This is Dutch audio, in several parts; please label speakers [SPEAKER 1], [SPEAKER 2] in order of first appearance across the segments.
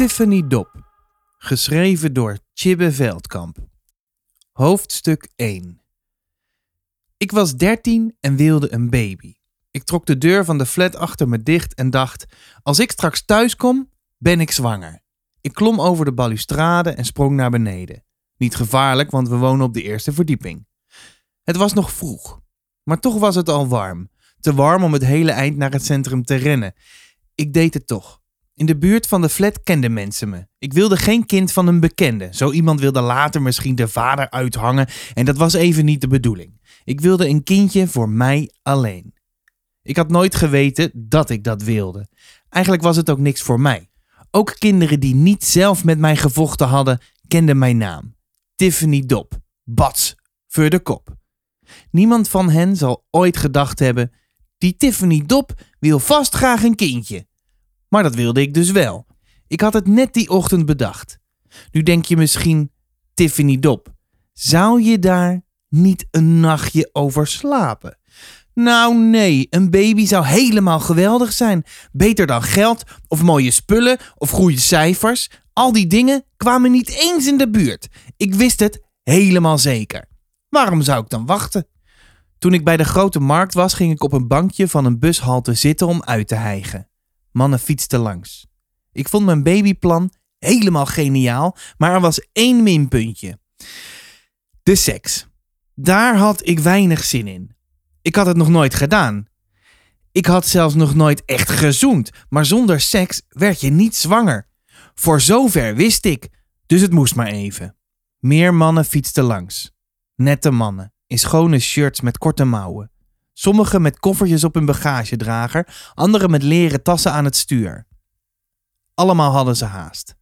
[SPEAKER 1] Tiffany Dop. Geschreven door Chibbe Veldkamp. Hoofdstuk 1 Ik was 13 en wilde een baby. Ik trok de deur van de flat achter me dicht en dacht: als ik straks thuis kom, ben ik zwanger. Ik klom over de balustrade en sprong naar beneden. Niet gevaarlijk, want we wonen op de eerste verdieping. Het was nog vroeg, maar toch was het al warm. Te warm om het hele eind naar het centrum te rennen. Ik deed het toch. In de buurt van de flat kenden mensen me. Ik wilde geen kind van een bekende. Zo iemand wilde later misschien de vader uithangen en dat was even niet de bedoeling. Ik wilde een kindje voor mij alleen. Ik had nooit geweten dat ik dat wilde. Eigenlijk was het ook niks voor mij. Ook kinderen die niet zelf met mij gevochten hadden, kenden mijn naam. Tiffany Dop. Bats. Voor de kop. Niemand van hen zal ooit gedacht hebben: die Tiffany Dop wil vast graag een kindje. Maar dat wilde ik dus wel. Ik had het net die ochtend bedacht. Nu denk je misschien: Tiffany Dop, zou je daar niet een nachtje over slapen? Nou nee, een baby zou helemaal geweldig zijn. Beter dan geld of mooie spullen of goede cijfers. Al die dingen kwamen niet eens in de buurt. Ik wist het helemaal zeker. Waarom zou ik dan wachten? Toen ik bij de grote markt was, ging ik op een bankje van een bushalte zitten om uit te hijgen. Mannen fietsten langs. Ik vond mijn babyplan helemaal geniaal, maar er was één minpuntje. De seks. Daar had ik weinig zin in. Ik had het nog nooit gedaan. Ik had zelfs nog nooit echt gezoend, maar zonder seks werd je niet zwanger. Voor zover wist ik, dus het moest maar even. Meer mannen fietsten langs. Nette mannen, in schone shirts met korte mouwen. Sommigen met koffertjes op hun bagagedrager, anderen met leren tassen aan het stuur. Allemaal hadden ze haast.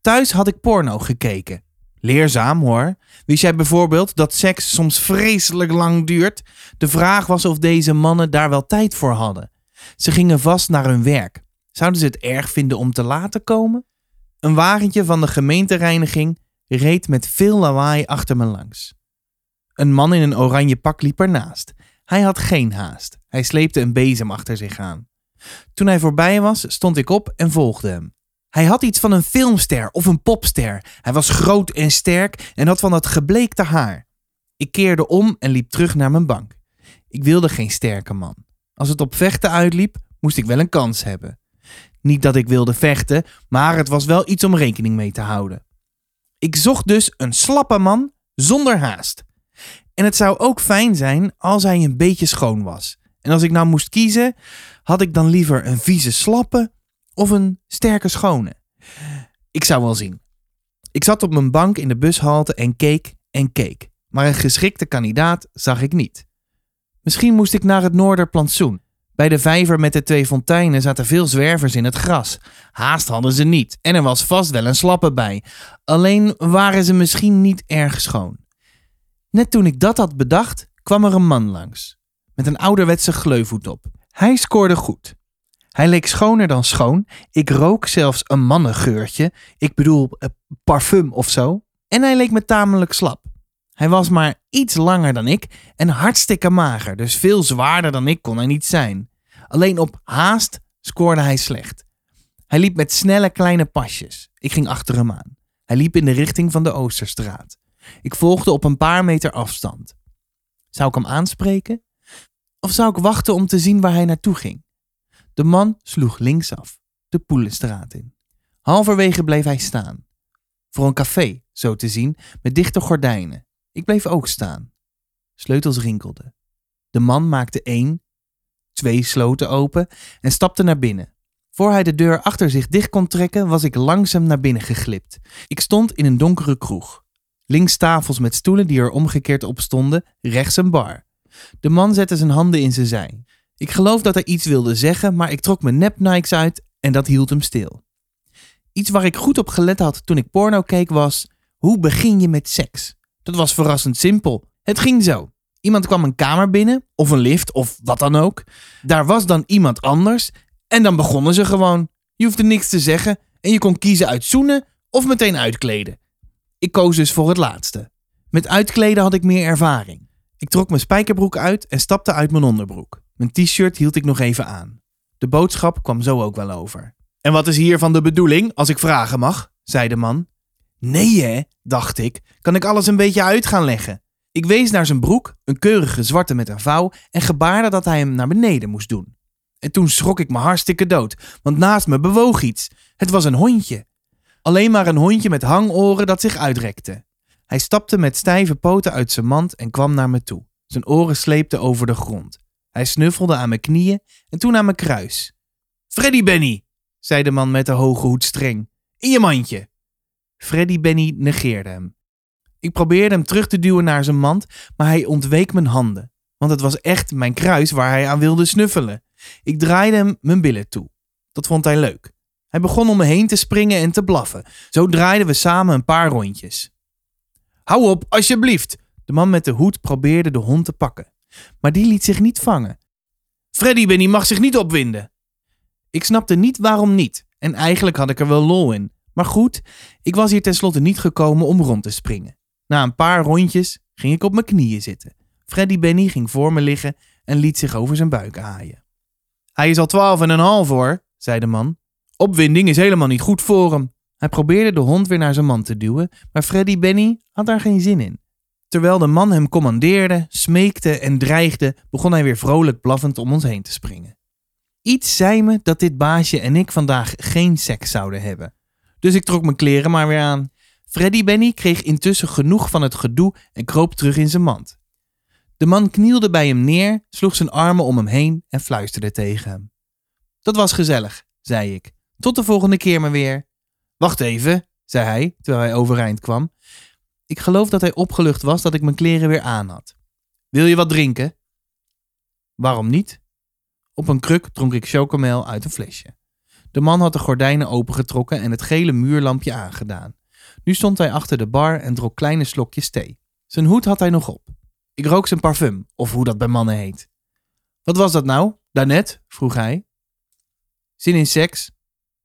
[SPEAKER 1] Thuis had ik porno gekeken. Leerzaam hoor. Wist jij bijvoorbeeld dat seks soms vreselijk lang duurt? De vraag was of deze mannen daar wel tijd voor hadden. Ze gingen vast naar hun werk. Zouden ze het erg vinden om te laten komen? Een wagentje van de gemeentereiniging reed met veel lawaai achter me langs. Een man in een oranje pak liep ernaast. Hij had geen haast. Hij sleepte een bezem achter zich aan. Toen hij voorbij was, stond ik op en volgde hem. Hij had iets van een filmster of een popster. Hij was groot en sterk en had van dat gebleekte haar. Ik keerde om en liep terug naar mijn bank. Ik wilde geen sterke man. Als het op vechten uitliep, moest ik wel een kans hebben. Niet dat ik wilde vechten, maar het was wel iets om rekening mee te houden. Ik zocht dus een slappe man zonder haast. En het zou ook fijn zijn als hij een beetje schoon was. En als ik nou moest kiezen, had ik dan liever een vieze slappe of een sterke schone. Ik zou wel zien. Ik zat op mijn bank in de bushalte en keek en keek. Maar een geschikte kandidaat zag ik niet. Misschien moest ik naar het Noorderplantsoen. Bij de vijver met de twee fonteinen zaten veel zwervers in het gras. Haast hadden ze niet en er was vast wel een slappe bij. Alleen waren ze misschien niet erg schoon. Net toen ik dat had bedacht, kwam er een man langs. Met een ouderwetse gleufhoed op. Hij scoorde goed. Hij leek schoner dan schoon. Ik rook zelfs een mannengeurtje. Ik bedoel, eh, parfum of zo. En hij leek me tamelijk slap. Hij was maar iets langer dan ik en hartstikke mager, dus veel zwaarder dan ik kon hij niet zijn. Alleen op haast scoorde hij slecht. Hij liep met snelle kleine pasjes. Ik ging achter hem aan. Hij liep in de richting van de Oosterstraat. Ik volgde op een paar meter afstand. Zou ik hem aanspreken? Of zou ik wachten om te zien waar hij naartoe ging? De man sloeg linksaf, de Poelenstraat in. Halverwege bleef hij staan. Voor een café, zo te zien, met dichte gordijnen. Ik bleef ook staan. Sleutels rinkelden. De man maakte één, twee sloten open en stapte naar binnen. Voor hij de deur achter zich dicht kon trekken, was ik langzaam naar binnen geglipt. Ik stond in een donkere kroeg. Links tafels met stoelen die er omgekeerd op stonden, rechts een bar. De man zette zijn handen in zijn zij. Ik geloof dat hij iets wilde zeggen, maar ik trok mijn nep uit en dat hield hem stil. Iets waar ik goed op gelet had toen ik porno keek was: hoe begin je met seks? Dat was verrassend simpel. Het ging zo. Iemand kwam een kamer binnen, of een lift, of wat dan ook. Daar was dan iemand anders en dan begonnen ze gewoon. Je hoefde niks te zeggen en je kon kiezen uit zoenen of meteen uitkleden. Ik koos dus voor het laatste. Met uitkleden had ik meer ervaring. Ik trok mijn spijkerbroek uit en stapte uit mijn onderbroek. Mijn t-shirt hield ik nog even aan. De boodschap kwam zo ook wel over. En wat is hiervan de bedoeling, als ik vragen mag? zei de man. Nee hè, dacht ik, kan ik alles een beetje uit gaan leggen. Ik wees naar zijn broek, een keurige zwarte met een vouw, en gebaarde dat hij hem naar beneden moest doen. En toen schrok ik me hartstikke dood, want naast me bewoog iets. Het was een hondje. Alleen maar een hondje met hangoren dat zich uitrekte. Hij stapte met stijve poten uit zijn mand en kwam naar me toe. Zijn oren sleepten over de grond. Hij snuffelde aan mijn knieën en toen aan mijn kruis. Freddy Benny, zei de man met de hoge hoed streng. In je mandje. Freddy Benny negeerde hem. Ik probeerde hem terug te duwen naar zijn mand, maar hij ontweek mijn handen. Want het was echt mijn kruis waar hij aan wilde snuffelen. Ik draaide hem mijn billen toe. Dat vond hij leuk. Hij begon om me heen te springen en te blaffen. Zo draaiden we samen een paar rondjes. Hou op, alsjeblieft! De man met de hoed probeerde de hond te pakken. Maar die liet zich niet vangen. Freddy Benny mag zich niet opwinden. Ik snapte niet waarom niet. En eigenlijk had ik er wel lol in. Maar goed, ik was hier tenslotte niet gekomen om rond te springen. Na een paar rondjes ging ik op mijn knieën zitten. Freddy Benny ging voor me liggen en liet zich over zijn buik aaien. Hij is al twaalf en een half hoor, zei de man. Opwinding is helemaal niet goed voor hem. Hij probeerde de hond weer naar zijn man te duwen, maar Freddy Benny had daar geen zin in. Terwijl de man hem commandeerde, smeekte en dreigde, begon hij weer vrolijk blaffend om ons heen te springen. Iets zei me dat dit baasje en ik vandaag geen seks zouden hebben. Dus ik trok mijn kleren maar weer aan. Freddy Benny kreeg intussen genoeg van het gedoe en kroop terug in zijn mand. De man knielde bij hem neer, sloeg zijn armen om hem heen en fluisterde tegen hem. Dat was gezellig, zei ik. Tot de volgende keer maar weer. Wacht even, zei hij, terwijl hij overeind kwam. Ik geloof dat hij opgelucht was dat ik mijn kleren weer aan had. Wil je wat drinken? Waarom niet? Op een kruk dronk ik chocomel uit een flesje. De man had de gordijnen opengetrokken en het gele muurlampje aangedaan. Nu stond hij achter de bar en dronk kleine slokjes thee. Zijn hoed had hij nog op. Ik rook zijn parfum, of hoe dat bij mannen heet. Wat was dat nou, daarnet? vroeg hij. Zin in seks?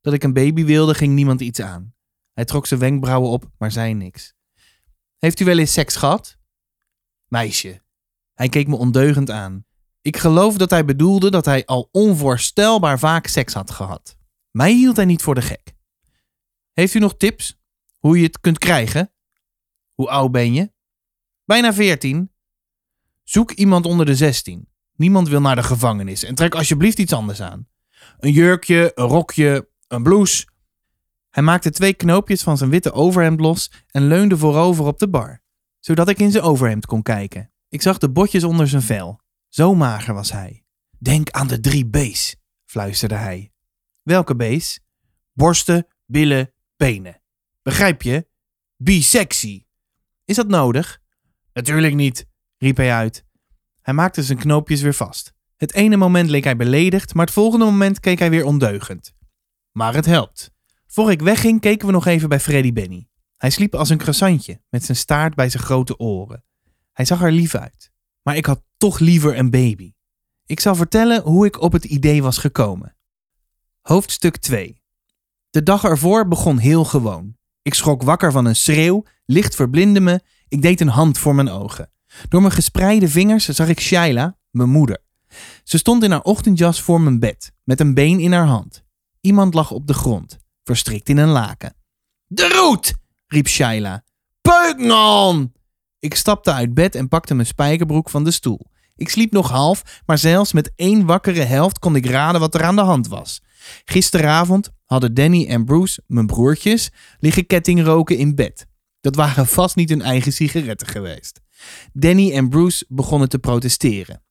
[SPEAKER 1] Dat ik een baby wilde, ging niemand iets aan. Hij trok zijn wenkbrauwen op, maar zei niks. Heeft u wel eens seks gehad? Meisje. Hij keek me ondeugend aan. Ik geloof dat hij bedoelde dat hij al onvoorstelbaar vaak seks had gehad. Mij hield hij niet voor de gek. Heeft u nog tips? Hoe je het kunt krijgen? Hoe oud ben je? Bijna veertien. Zoek iemand onder de 16. Niemand wil naar de gevangenis en trek alsjeblieft iets anders aan. Een jurkje, een rokje, een blouse. Hij maakte twee knoopjes van zijn witte overhemd los en leunde voorover op de bar, zodat ik in zijn overhemd kon kijken. Ik zag de botjes onder zijn vel. Zo mager was hij. Denk aan de drie B's, fluisterde hij. Welke B's? Borsten, billen, benen. Begrijp je? Be sexy. Is dat nodig? Natuurlijk niet, riep hij uit. Hij maakte zijn knoopjes weer vast. Het ene moment leek hij beledigd, maar het volgende moment keek hij weer ondeugend. Maar het helpt. Voor ik wegging, keken we nog even bij Freddy Benny. Hij sliep als een croissantje, met zijn staart bij zijn grote oren. Hij zag er lief uit. Maar ik had toch liever een baby. Ik zal vertellen hoe ik op het idee was gekomen. Hoofdstuk 2 De dag ervoor begon heel gewoon. Ik schrok wakker van een schreeuw, licht verblindde me, ik deed een hand voor mijn ogen. Door mijn gespreide vingers zag ik Shaila, mijn moeder. Ze stond in haar ochtendjas voor mijn bed, met een been in haar hand. Iemand lag op de grond, verstrikt in een laken. De roet! riep Shaila. Peukman! Ik stapte uit bed en pakte mijn spijkerbroek van de stoel. Ik sliep nog half, maar zelfs met één wakkere helft kon ik raden wat er aan de hand was. Gisteravond hadden Danny en Bruce, mijn broertjes, liggen kettingroken in bed. Dat waren vast niet hun eigen sigaretten geweest. Danny en Bruce begonnen te protesteren.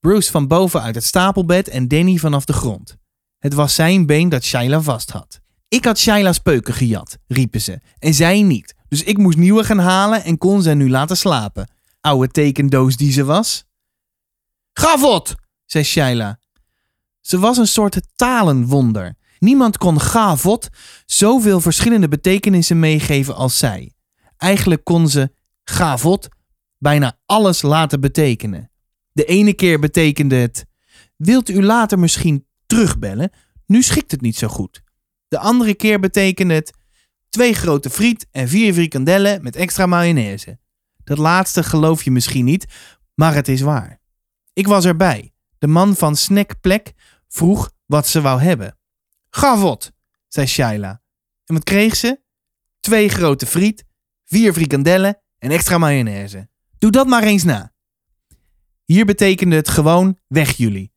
[SPEAKER 1] Bruce van boven uit het stapelbed en Danny vanaf de grond. Het was zijn been dat Shaila vast had. Ik had Shaila's peuken gejat, riepen ze, en zij niet. Dus ik moest nieuwe gaan halen en kon ze nu laten slapen. Oude tekendoos die ze was. Gavot, zei Shaila. Ze was een soort talenwonder. Niemand kon gavot zoveel verschillende betekenissen meegeven als zij. Eigenlijk kon ze gavot bijna alles laten betekenen. De ene keer betekende het: Wilt u later misschien terugbellen? Nu schikt het niet zo goed. De andere keer betekende het: Twee grote friet en vier frikandellen met extra mayonaise. Dat laatste geloof je misschien niet, maar het is waar. Ik was erbij. De man van Snackplek vroeg wat ze wou hebben. Gavot, zei Shaila. En wat kreeg ze? Twee grote friet, vier frikandellen en extra mayonaise. Doe dat maar eens na. Hier betekende het gewoon weg jullie.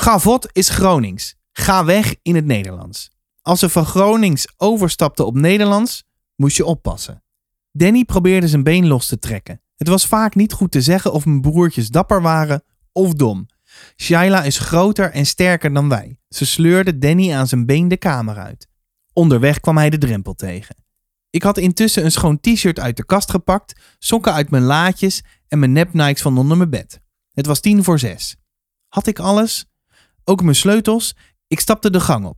[SPEAKER 1] Gavot is Gronings. Ga weg in het Nederlands. Als ze van Gronings overstapte op Nederlands, moest je oppassen. Danny probeerde zijn been los te trekken. Het was vaak niet goed te zeggen of mijn broertjes dapper waren of dom. Shaila is groter en sterker dan wij. Ze sleurde Danny aan zijn been de kamer uit. Onderweg kwam hij de drempel tegen. Ik had intussen een schoon t-shirt uit de kast gepakt, sokken uit mijn laadjes en mijn nepnikes van onder mijn bed. Het was tien voor zes. Had ik alles? Ook mijn sleutels? Ik stapte de gang op.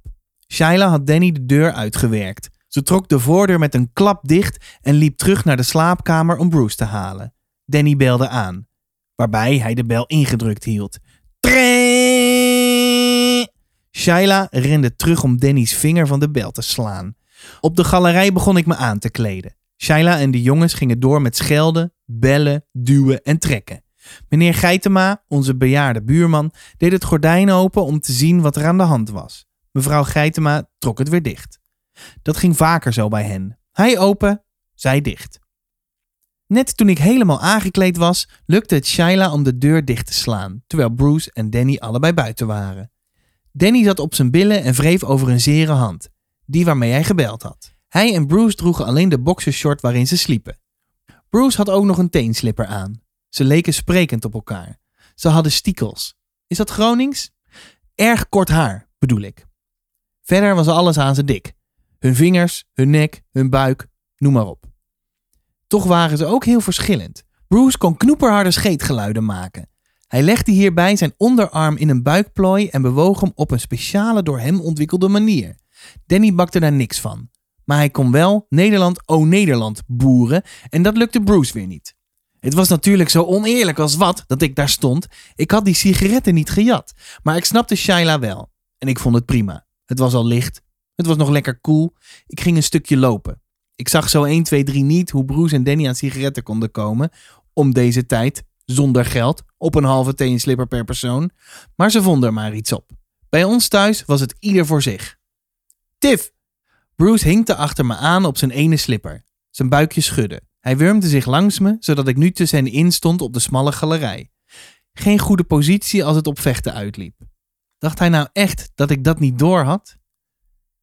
[SPEAKER 1] Shaila had Danny de deur uitgewerkt. Ze trok de voordeur met een klap dicht en liep terug naar de slaapkamer om Bruce te halen. Danny belde aan, waarbij hij de bel ingedrukt hield. Shaila rende terug om Danny's vinger van de bel te slaan. Op de galerij begon ik me aan te kleden. Shaila en de jongens gingen door met schelden, bellen, duwen en trekken. Meneer Geitema, onze bejaarde buurman, deed het gordijn open om te zien wat er aan de hand was. Mevrouw Geitema trok het weer dicht. Dat ging vaker zo bij hen. Hij open, zij dicht. Net toen ik helemaal aangekleed was, lukte het Shaila om de deur dicht te slaan, terwijl Bruce en Danny allebei buiten waren. Danny zat op zijn billen en wreef over een zere hand, die waarmee hij gebeld had. Hij en Bruce droegen alleen de boxershort waarin ze sliepen. Bruce had ook nog een teenslipper aan. Ze leken sprekend op elkaar. Ze hadden stiekels. Is dat Gronings? Erg kort haar, bedoel ik. Verder was alles aan ze dik. Hun vingers, hun nek, hun buik, noem maar op. Toch waren ze ook heel verschillend. Bruce kon knoeperharde scheetgeluiden maken. Hij legde hierbij zijn onderarm in een buikplooi en bewoog hem op een speciale door hem ontwikkelde manier. Danny bakte daar niks van. Maar hij kon wel Nederland, o Nederland boeren en dat lukte Bruce weer niet. Het was natuurlijk zo oneerlijk als wat dat ik daar stond. Ik had die sigaretten niet gejat, maar ik snapte Shaila wel. En ik vond het prima. Het was al licht. Het was nog lekker koel. Ik ging een stukje lopen. Ik zag zo 1, 2, 3 niet hoe Bruce en Danny aan sigaretten konden komen. Om deze tijd, zonder geld, op een halve slipper per persoon. Maar ze vonden er maar iets op. Bij ons thuis was het ieder voor zich. Tiff! Bruce hinkte achter me aan op zijn ene slipper. Zijn buikje schudde. Hij wurmde zich langs me, zodat ik nu tussen hen in stond op de smalle galerij. Geen goede positie als het op vechten uitliep. Dacht hij nou echt dat ik dat niet door had?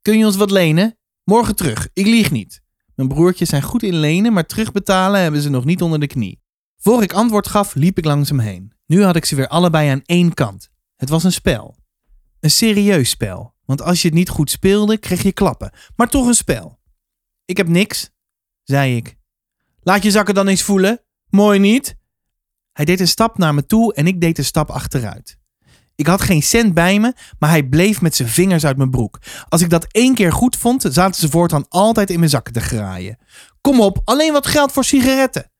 [SPEAKER 1] Kun je ons wat lenen? Morgen terug, ik lieg niet. Mijn broertjes zijn goed in lenen, maar terugbetalen hebben ze nog niet onder de knie. Voor ik antwoord gaf, liep ik langs hem heen. Nu had ik ze weer allebei aan één kant. Het was een spel. Een serieus spel, want als je het niet goed speelde, kreeg je klappen. Maar toch een spel. Ik heb niks, zei ik. Laat je zakken dan eens voelen. Mooi niet? Hij deed een stap naar me toe en ik deed een stap achteruit. Ik had geen cent bij me, maar hij bleef met zijn vingers uit mijn broek. Als ik dat één keer goed vond, zaten ze voortaan altijd in mijn zakken te graaien. Kom op, alleen wat geld voor sigaretten.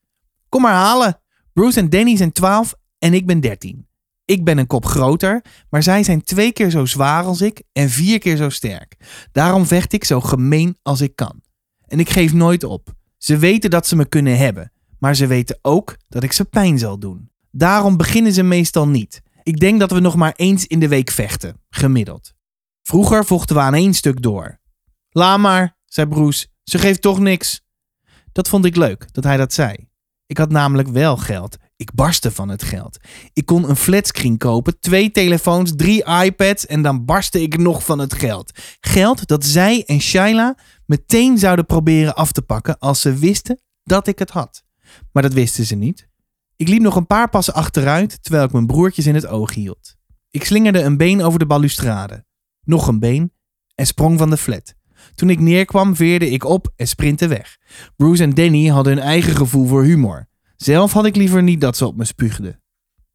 [SPEAKER 1] Kom maar halen. Bruce en Danny zijn 12 en ik ben 13. Ik ben een kop groter, maar zij zijn twee keer zo zwaar als ik en vier keer zo sterk. Daarom vecht ik zo gemeen als ik kan. En ik geef nooit op. Ze weten dat ze me kunnen hebben, maar ze weten ook dat ik ze pijn zal doen. Daarom beginnen ze meestal niet. Ik denk dat we nog maar eens in de week vechten, gemiddeld. Vroeger vochten we aan één stuk door. Laat maar, zei Bruce, ze geeft toch niks. Dat vond ik leuk, dat hij dat zei. Ik had namelijk wel geld. Ik barstte van het geld. Ik kon een flatscreen kopen, twee telefoons, drie iPads en dan barstte ik nog van het geld. Geld dat zij en Shaila meteen zouden proberen af te pakken als ze wisten dat ik het had. Maar dat wisten ze niet. Ik liep nog een paar passen achteruit terwijl ik mijn broertjes in het oog hield. Ik slingerde een been over de balustrade. Nog een been en sprong van de flat. Toen ik neerkwam veerde ik op en sprintte weg. Bruce en Danny hadden hun eigen gevoel voor humor. Zelf had ik liever niet dat ze op me spuugden.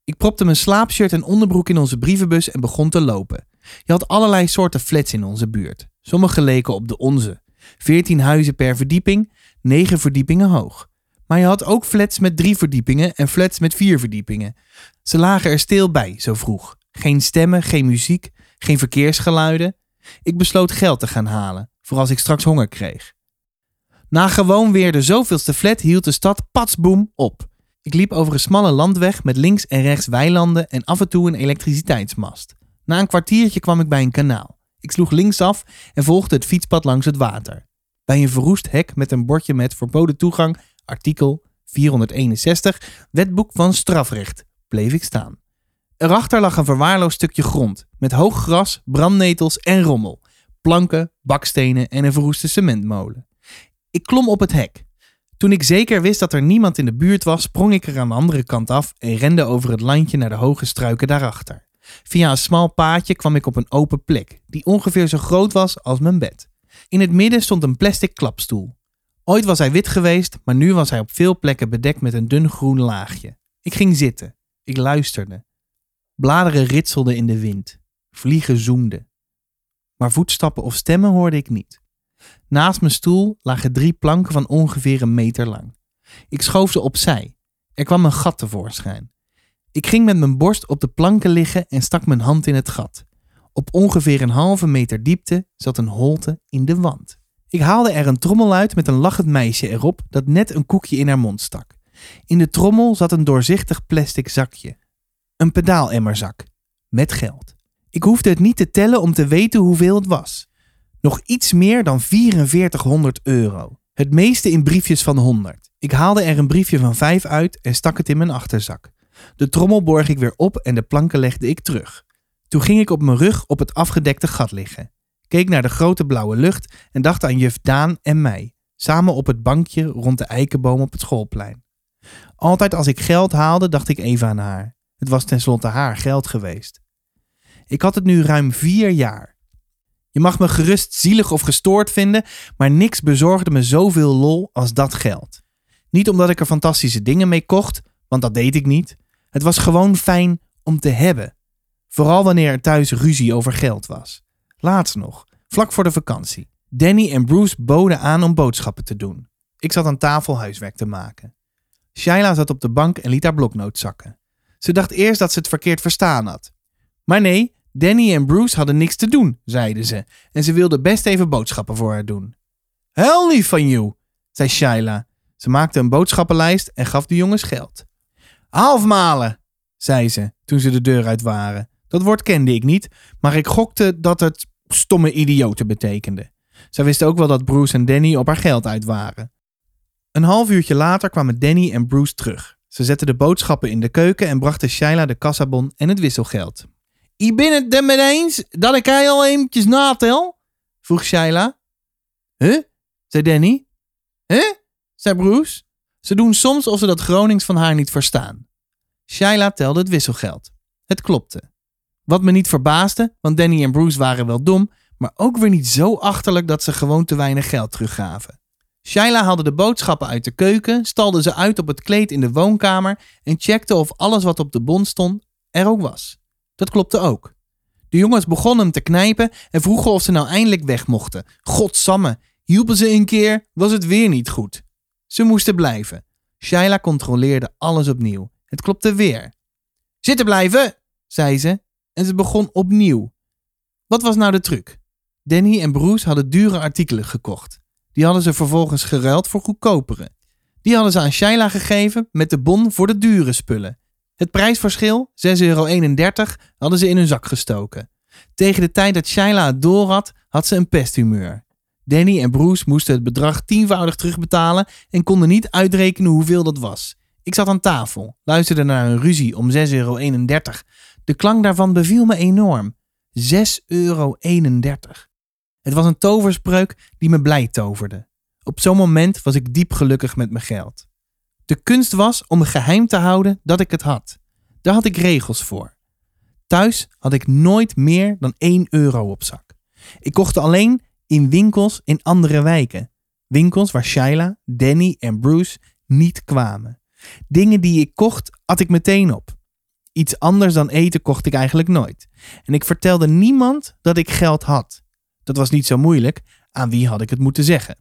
[SPEAKER 1] Ik propte mijn slaapshirt en onderbroek in onze brievenbus en begon te lopen. Je had allerlei soorten flats in onze buurt. Sommige leken op de onze. 14 huizen per verdieping, 9 verdiepingen hoog. Maar je had ook flats met drie verdiepingen en flats met vier verdiepingen. Ze lagen er stil bij, zo vroeg. Geen stemmen, geen muziek, geen verkeersgeluiden. Ik besloot geld te gaan halen, voor als ik straks honger kreeg. Na gewoon weer de zoveelste flat hield de stad patsboom op. Ik liep over een smalle landweg met links en rechts weilanden en af en toe een elektriciteitsmast. Na een kwartiertje kwam ik bij een kanaal. Ik sloeg linksaf en volgde het fietspad langs het water. Bij een verroest hek met een bordje met verboden toegang, artikel 461, wetboek van strafrecht, bleef ik staan. Erachter lag een verwaarloosd stukje grond met hoog gras, brandnetels en rommel, planken, bakstenen en een verroeste cementmolen. Ik klom op het hek. Toen ik zeker wist dat er niemand in de buurt was, sprong ik er aan de andere kant af en rende over het landje naar de hoge struiken daarachter. Via een smal paadje kwam ik op een open plek, die ongeveer zo groot was als mijn bed. In het midden stond een plastic klapstoel. Ooit was hij wit geweest, maar nu was hij op veel plekken bedekt met een dun groen laagje. Ik ging zitten. Ik luisterde. Bladeren ritselden in de wind. Vliegen zoemden. Maar voetstappen of stemmen hoorde ik niet. Naast mijn stoel lagen drie planken van ongeveer een meter lang. Ik schoof ze opzij. Er kwam een gat tevoorschijn. Ik ging met mijn borst op de planken liggen en stak mijn hand in het gat. Op ongeveer een halve meter diepte zat een holte in de wand. Ik haalde er een trommel uit met een lachend meisje erop dat net een koekje in haar mond stak. In de trommel zat een doorzichtig plastic zakje. Een pedaalemmerzak. Met geld. Ik hoefde het niet te tellen om te weten hoeveel het was. Nog iets meer dan 4400 euro. Het meeste in briefjes van 100. Ik haalde er een briefje van 5 uit en stak het in mijn achterzak. De trommel borg ik weer op en de planken legde ik terug. Toen ging ik op mijn rug op het afgedekte gat liggen. Keek naar de grote blauwe lucht en dacht aan juf Daan en mij. Samen op het bankje rond de eikenboom op het schoolplein. Altijd als ik geld haalde, dacht ik even aan haar. Het was tenslotte haar geld geweest. Ik had het nu ruim vier jaar. Je mag me gerust zielig of gestoord vinden, maar niks bezorgde me zoveel lol als dat geld. Niet omdat ik er fantastische dingen mee kocht, want dat deed ik niet. Het was gewoon fijn om te hebben. Vooral wanneer er thuis ruzie over geld was. Laatst nog, vlak voor de vakantie. Danny en Bruce boden aan om boodschappen te doen. Ik zat aan tafel huiswerk te maken. Shaila zat op de bank en liet haar bloknoot zakken. Ze dacht eerst dat ze het verkeerd verstaan had. Maar nee, Danny en Bruce hadden niks te doen, zeiden ze, en ze wilden best even boodschappen voor haar doen. Heel lief van you, zei Shaila. Ze maakte een boodschappenlijst en gaf de jongens geld. Halfmalen, zei ze toen ze de deur uit waren. Dat woord kende ik niet, maar ik gokte dat het stomme idioten betekende. Zij wist ook wel dat Bruce en Danny op haar geld uit waren. Een half uurtje later kwamen Danny en Bruce terug. Ze zetten de boodschappen in de keuken en brachten Shaila de kassabon en het wisselgeld. Ik ben het mee eens dat ik hij al eventjes natel? vroeg Shaila. Huh? zei Danny. Huh? zei Bruce. Ze doen soms of ze dat Gronings van haar niet verstaan. Shaila telde het wisselgeld. Het klopte. Wat me niet verbaasde, want Danny en Bruce waren wel dom, maar ook weer niet zo achterlijk dat ze gewoon te weinig geld teruggaven. Shaila haalde de boodschappen uit de keuken, stalde ze uit op het kleed in de woonkamer en checkte of alles wat op de bon stond er ook was. Dat klopte ook. De jongens begonnen hem te knijpen en vroegen of ze nou eindelijk weg mochten. Godsamme, hielpen ze een keer, was het weer niet goed. Ze moesten blijven. Shaila controleerde alles opnieuw. Het klopte weer. Zitten blijven, zei ze en ze begon opnieuw. Wat was nou de truc? Danny en Bruce hadden dure artikelen gekocht. Die hadden ze vervolgens geruild voor goedkopere. Die hadden ze aan Shaila gegeven met de bon voor de dure spullen. Het prijsverschil, 6,31 euro, hadden ze in hun zak gestoken. Tegen de tijd dat Shaila het door had, had ze een pesthumeur. Danny en Bruce moesten het bedrag tienvoudig terugbetalen en konden niet uitrekenen hoeveel dat was. Ik zat aan tafel, luisterde naar een ruzie om 6,31 euro. De klank daarvan beviel me enorm. 6,31 euro. Het was een toverspreuk die me blij toverde. Op zo'n moment was ik diep gelukkig met mijn geld. De kunst was om geheim te houden dat ik het had. Daar had ik regels voor. Thuis had ik nooit meer dan 1 euro op zak. Ik kocht alleen in winkels in andere wijken. Winkels waar Shaila, Danny en Bruce niet kwamen. Dingen die ik kocht, at ik meteen op. Iets anders dan eten kocht ik eigenlijk nooit. En ik vertelde niemand dat ik geld had. Dat was niet zo moeilijk. Aan wie had ik het moeten zeggen?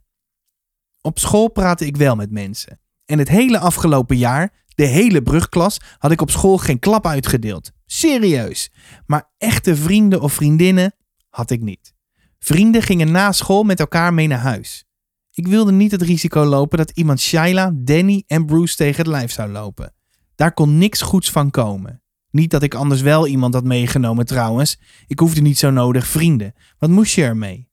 [SPEAKER 1] Op school praatte ik wel met mensen. En het hele afgelopen jaar, de hele brugklas, had ik op school geen klap uitgedeeld. Serieus. Maar echte vrienden of vriendinnen had ik niet. Vrienden gingen na school met elkaar mee naar huis. Ik wilde niet het risico lopen dat iemand Shaila, Danny en Bruce tegen het lijf zou lopen. Daar kon niks goeds van komen. Niet dat ik anders wel iemand had meegenomen trouwens. Ik hoefde niet zo nodig vrienden. Wat moest je ermee?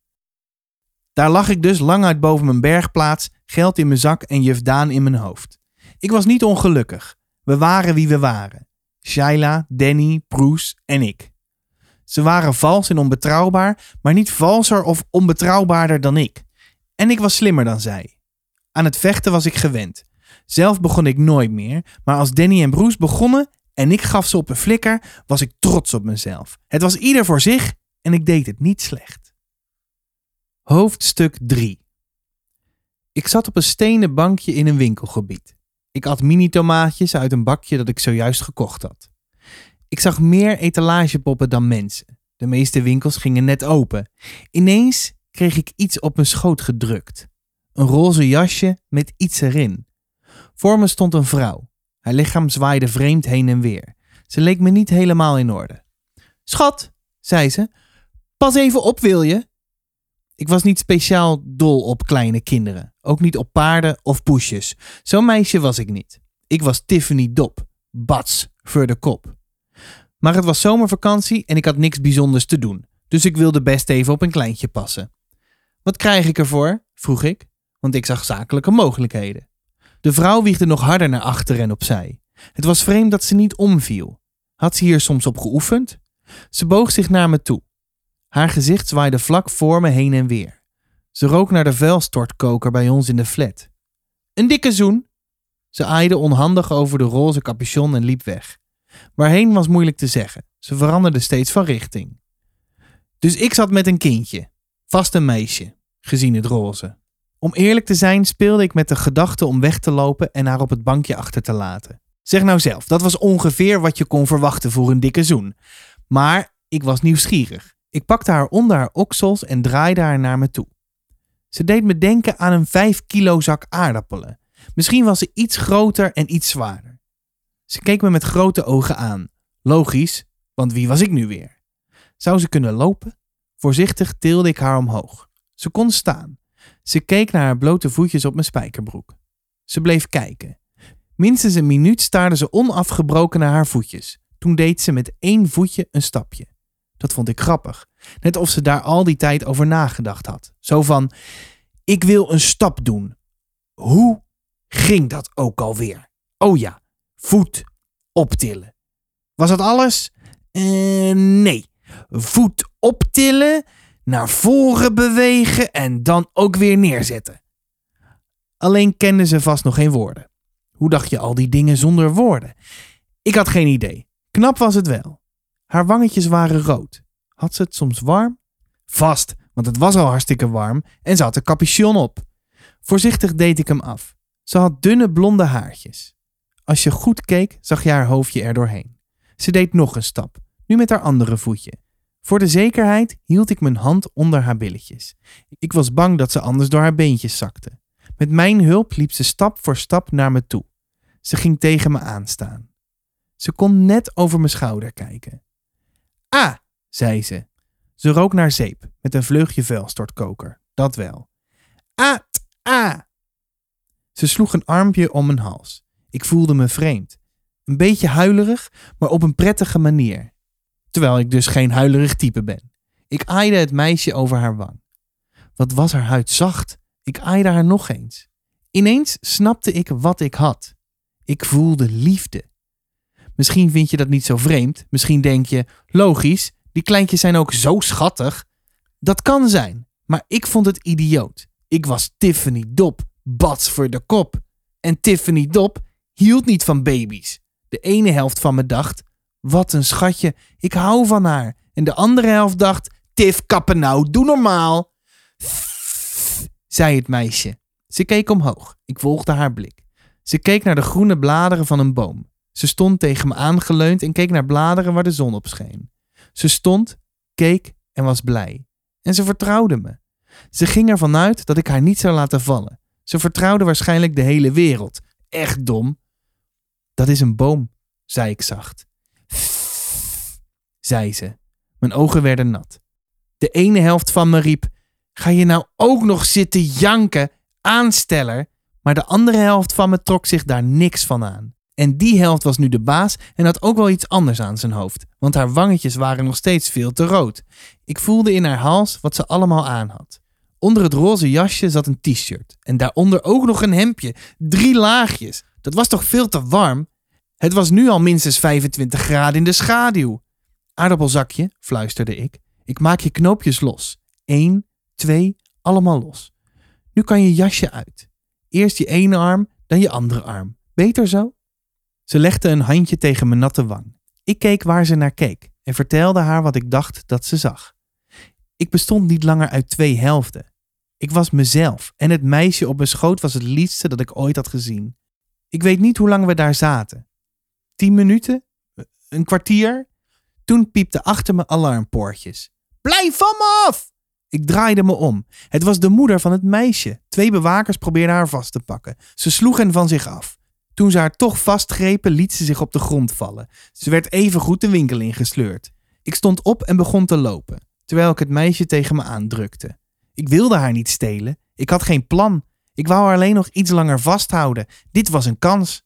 [SPEAKER 1] Daar lag ik dus lang uit boven mijn bergplaats, geld in mijn zak en juf Daan in mijn hoofd. Ik was niet ongelukkig. We waren wie we waren. Shaila, Danny, Bruce en ik. Ze waren vals en onbetrouwbaar, maar niet valser of onbetrouwbaarder dan ik. En ik was slimmer dan zij. Aan het vechten was ik gewend. Zelf begon ik nooit meer, maar als Danny en Bruce begonnen en ik gaf ze op een flikker, was ik trots op mezelf. Het was ieder voor zich en ik deed het niet slecht. Hoofdstuk 3 Ik zat op een stenen bankje in een winkelgebied. Ik at mini-tomaatjes uit een bakje dat ik zojuist gekocht had. Ik zag meer etalagepoppen dan mensen. De meeste winkels gingen net open. Ineens kreeg ik iets op mijn schoot gedrukt. Een roze jasje met iets erin. Voor me stond een vrouw. Haar lichaam zwaaide vreemd heen en weer. Ze leek me niet helemaal in orde. Schat, zei ze, pas even op wil je? Ik was niet speciaal dol op kleine kinderen. Ook niet op paarden of poesjes. Zo'n meisje was ik niet. Ik was Tiffany Dop. Bats voor de kop. Maar het was zomervakantie en ik had niks bijzonders te doen. Dus ik wilde best even op een kleintje passen. Wat krijg ik ervoor? vroeg ik, want ik zag zakelijke mogelijkheden. De vrouw wiegde nog harder naar achter en opzij. Het was vreemd dat ze niet omviel. Had ze hier soms op geoefend? Ze boog zich naar me toe. Haar gezicht zwaaide vlak voor me heen en weer. Ze rook naar de vuilstortkoker bij ons in de flat. Een dikke zoen. Ze aaide onhandig over de roze capuchon en liep weg. Waarheen was moeilijk te zeggen. Ze veranderde steeds van richting. Dus ik zat met een kindje. Vast een meisje, gezien het roze. Om eerlijk te zijn speelde ik met de gedachte om weg te lopen en haar op het bankje achter te laten. Zeg nou zelf, dat was ongeveer wat je kon verwachten voor een dikke zoen. Maar ik was nieuwsgierig. Ik pakte haar onder haar oksels en draaide haar naar me toe. Ze deed me denken aan een 5 kilo zak aardappelen. Misschien was ze iets groter en iets zwaarder. Ze keek me met grote ogen aan. Logisch, want wie was ik nu weer? Zou ze kunnen lopen? Voorzichtig tilde ik haar omhoog. Ze kon staan. Ze keek naar haar blote voetjes op mijn spijkerbroek. Ze bleef kijken. Minstens een minuut staarde ze onafgebroken naar haar voetjes. Toen deed ze met één voetje een stapje. Dat vond ik grappig. Net of ze daar al die tijd over nagedacht had. Zo van: Ik wil een stap doen. Hoe ging dat ook alweer? Oh ja, voet optillen. Was dat alles? Uh, nee. Voet optillen, naar voren bewegen en dan ook weer neerzetten. Alleen kende ze vast nog geen woorden. Hoe dacht je al die dingen zonder woorden? Ik had geen idee. Knap was het wel. Haar wangetjes waren rood. Had ze het soms warm? Vast, want het was al hartstikke warm en ze had een capuchon op. Voorzichtig deed ik hem af. Ze had dunne blonde haartjes. Als je goed keek, zag je haar hoofdje er doorheen. Ze deed nog een stap, nu met haar andere voetje. Voor de zekerheid hield ik mijn hand onder haar billetjes. Ik was bang dat ze anders door haar beentjes zakte. Met mijn hulp liep ze stap voor stap naar me toe. Ze ging tegen me aanstaan. Ze kon net over mijn schouder kijken. Ah, zei ze. Ze rook naar zeep met een vleugje vuilstortkoker. Dat wel. Ah, ah. Ze sloeg een armpje om mijn hals. Ik voelde me vreemd. Een beetje huilerig, maar op een prettige manier. Terwijl ik dus geen huilerig type ben. Ik aaide het meisje over haar wang. Wat was haar huid zacht. Ik aaide haar nog eens. Ineens snapte ik wat ik had. Ik voelde liefde. Misschien vind je dat niet zo vreemd. Misschien denk je, logisch, die kleintjes zijn ook zo schattig. Dat kan zijn, maar ik vond het idioot. Ik was Tiffany Dop, bats voor de kop. En Tiffany Dop hield niet van baby's. De ene helft van me dacht, wat een schatje, ik hou van haar. En de andere helft dacht, Tiff, kappen nou, doe normaal. zei het meisje. Ze keek omhoog. Ik volgde haar blik. Ze keek naar de groene bladeren van een boom. Ze stond tegen me aangeleund en keek naar bladeren waar de zon op scheen. Ze stond, keek en was blij. En ze vertrouwde me. Ze ging ervan uit dat ik haar niet zou laten vallen. Ze vertrouwde waarschijnlijk de hele wereld. Echt dom. Dat is een boom, zei ik zacht. zei ze. Mijn ogen werden nat. De ene helft van me riep: Ga je nou ook nog zitten janken, aansteller? Maar de andere helft van me trok zich daar niks van aan. En die helft was nu de baas en had ook wel iets anders aan zijn hoofd, want haar wangetjes waren nog steeds veel te rood. Ik voelde in haar hals wat ze allemaal aan had. Onder het roze jasje zat een t-shirt en daaronder ook nog een hemdje, drie laagjes. Dat was toch veel te warm? Het was nu al minstens 25 graden in de schaduw. Aardappelzakje, fluisterde ik. Ik maak je knoopjes los. Eén, twee, allemaal los. Nu kan je jasje uit. Eerst je ene arm, dan je andere arm. Beter zo? Ze legde een handje tegen mijn natte wang. Ik keek waar ze naar keek en vertelde haar wat ik dacht dat ze zag. Ik bestond niet langer uit twee helften. Ik was mezelf en het meisje op mijn schoot was het liefste dat ik ooit had gezien. Ik weet niet hoe lang we daar zaten. Tien minuten? Een kwartier? Toen piepte achter me alarmpoortjes. Blijf van me af! Ik draaide me om. Het was de moeder van het meisje. Twee bewakers probeerden haar vast te pakken. Ze sloeg hen van zich af. Toen ze haar toch vastgrepen, liet ze zich op de grond vallen. Ze werd evengoed de winkel ingesleurd. Ik stond op en begon te lopen, terwijl ik het meisje tegen me aandrukte. Ik wilde haar niet stelen. Ik had geen plan. Ik wou haar alleen nog iets langer vasthouden. Dit was een kans.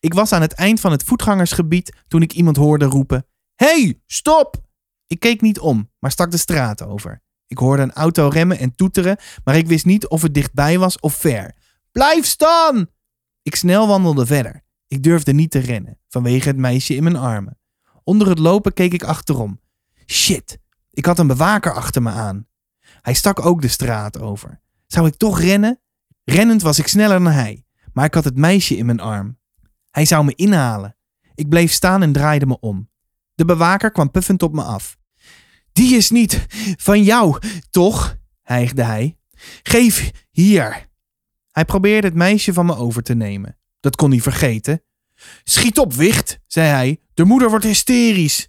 [SPEAKER 1] Ik was aan het eind van het voetgangersgebied toen ik iemand hoorde roepen: hey, stop! Ik keek niet om, maar stak de straat over. Ik hoorde een auto remmen en toeteren, maar ik wist niet of het dichtbij was of ver. Blijf staan! Ik snel wandelde verder. Ik durfde niet te rennen, vanwege het meisje in mijn armen. Onder het lopen keek ik achterom. Shit, ik had een bewaker achter me aan. Hij stak ook de straat over. Zou ik toch rennen? Rennend was ik sneller dan hij, maar ik had het meisje in mijn arm. Hij zou me inhalen. Ik bleef staan en draaide me om. De bewaker kwam puffend op me af. Die is niet van jou, toch? hijgde hij. Geef hier. Hij probeerde het meisje van me over te nemen. Dat kon hij vergeten. Schiet op, wicht, zei hij. De moeder wordt hysterisch.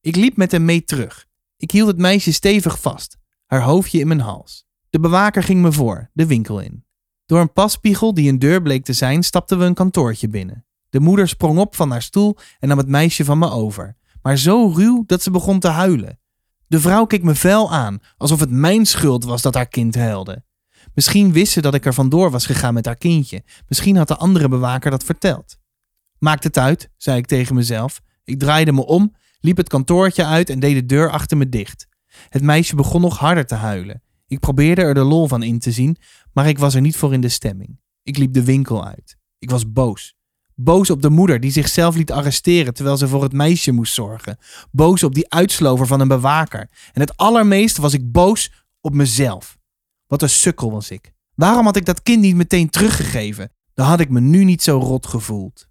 [SPEAKER 1] Ik liep met hem mee terug. Ik hield het meisje stevig vast, haar hoofdje in mijn hals. De bewaker ging me voor, de winkel in. Door een passpiegel die een deur bleek te zijn, stapten we een kantoortje binnen. De moeder sprong op van haar stoel en nam het meisje van me over, maar zo ruw dat ze begon te huilen. De vrouw keek me vuil aan, alsof het mijn schuld was dat haar kind huilde. Misschien wist ze dat ik er vandoor was gegaan met haar kindje. Misschien had de andere bewaker dat verteld. Maakt het uit, zei ik tegen mezelf. Ik draaide me om, liep het kantoortje uit en deed de deur achter me dicht. Het meisje begon nog harder te huilen. Ik probeerde er de lol van in te zien, maar ik was er niet voor in de stemming. Ik liep de winkel uit. Ik was boos. Boos op de moeder die zichzelf liet arresteren terwijl ze voor het meisje moest zorgen. Boos op die uitslover van een bewaker. En het allermeest was ik boos op mezelf. Wat een sukkel was ik. Waarom had ik dat kind niet meteen teruggegeven? Dan had ik me nu niet zo rot gevoeld.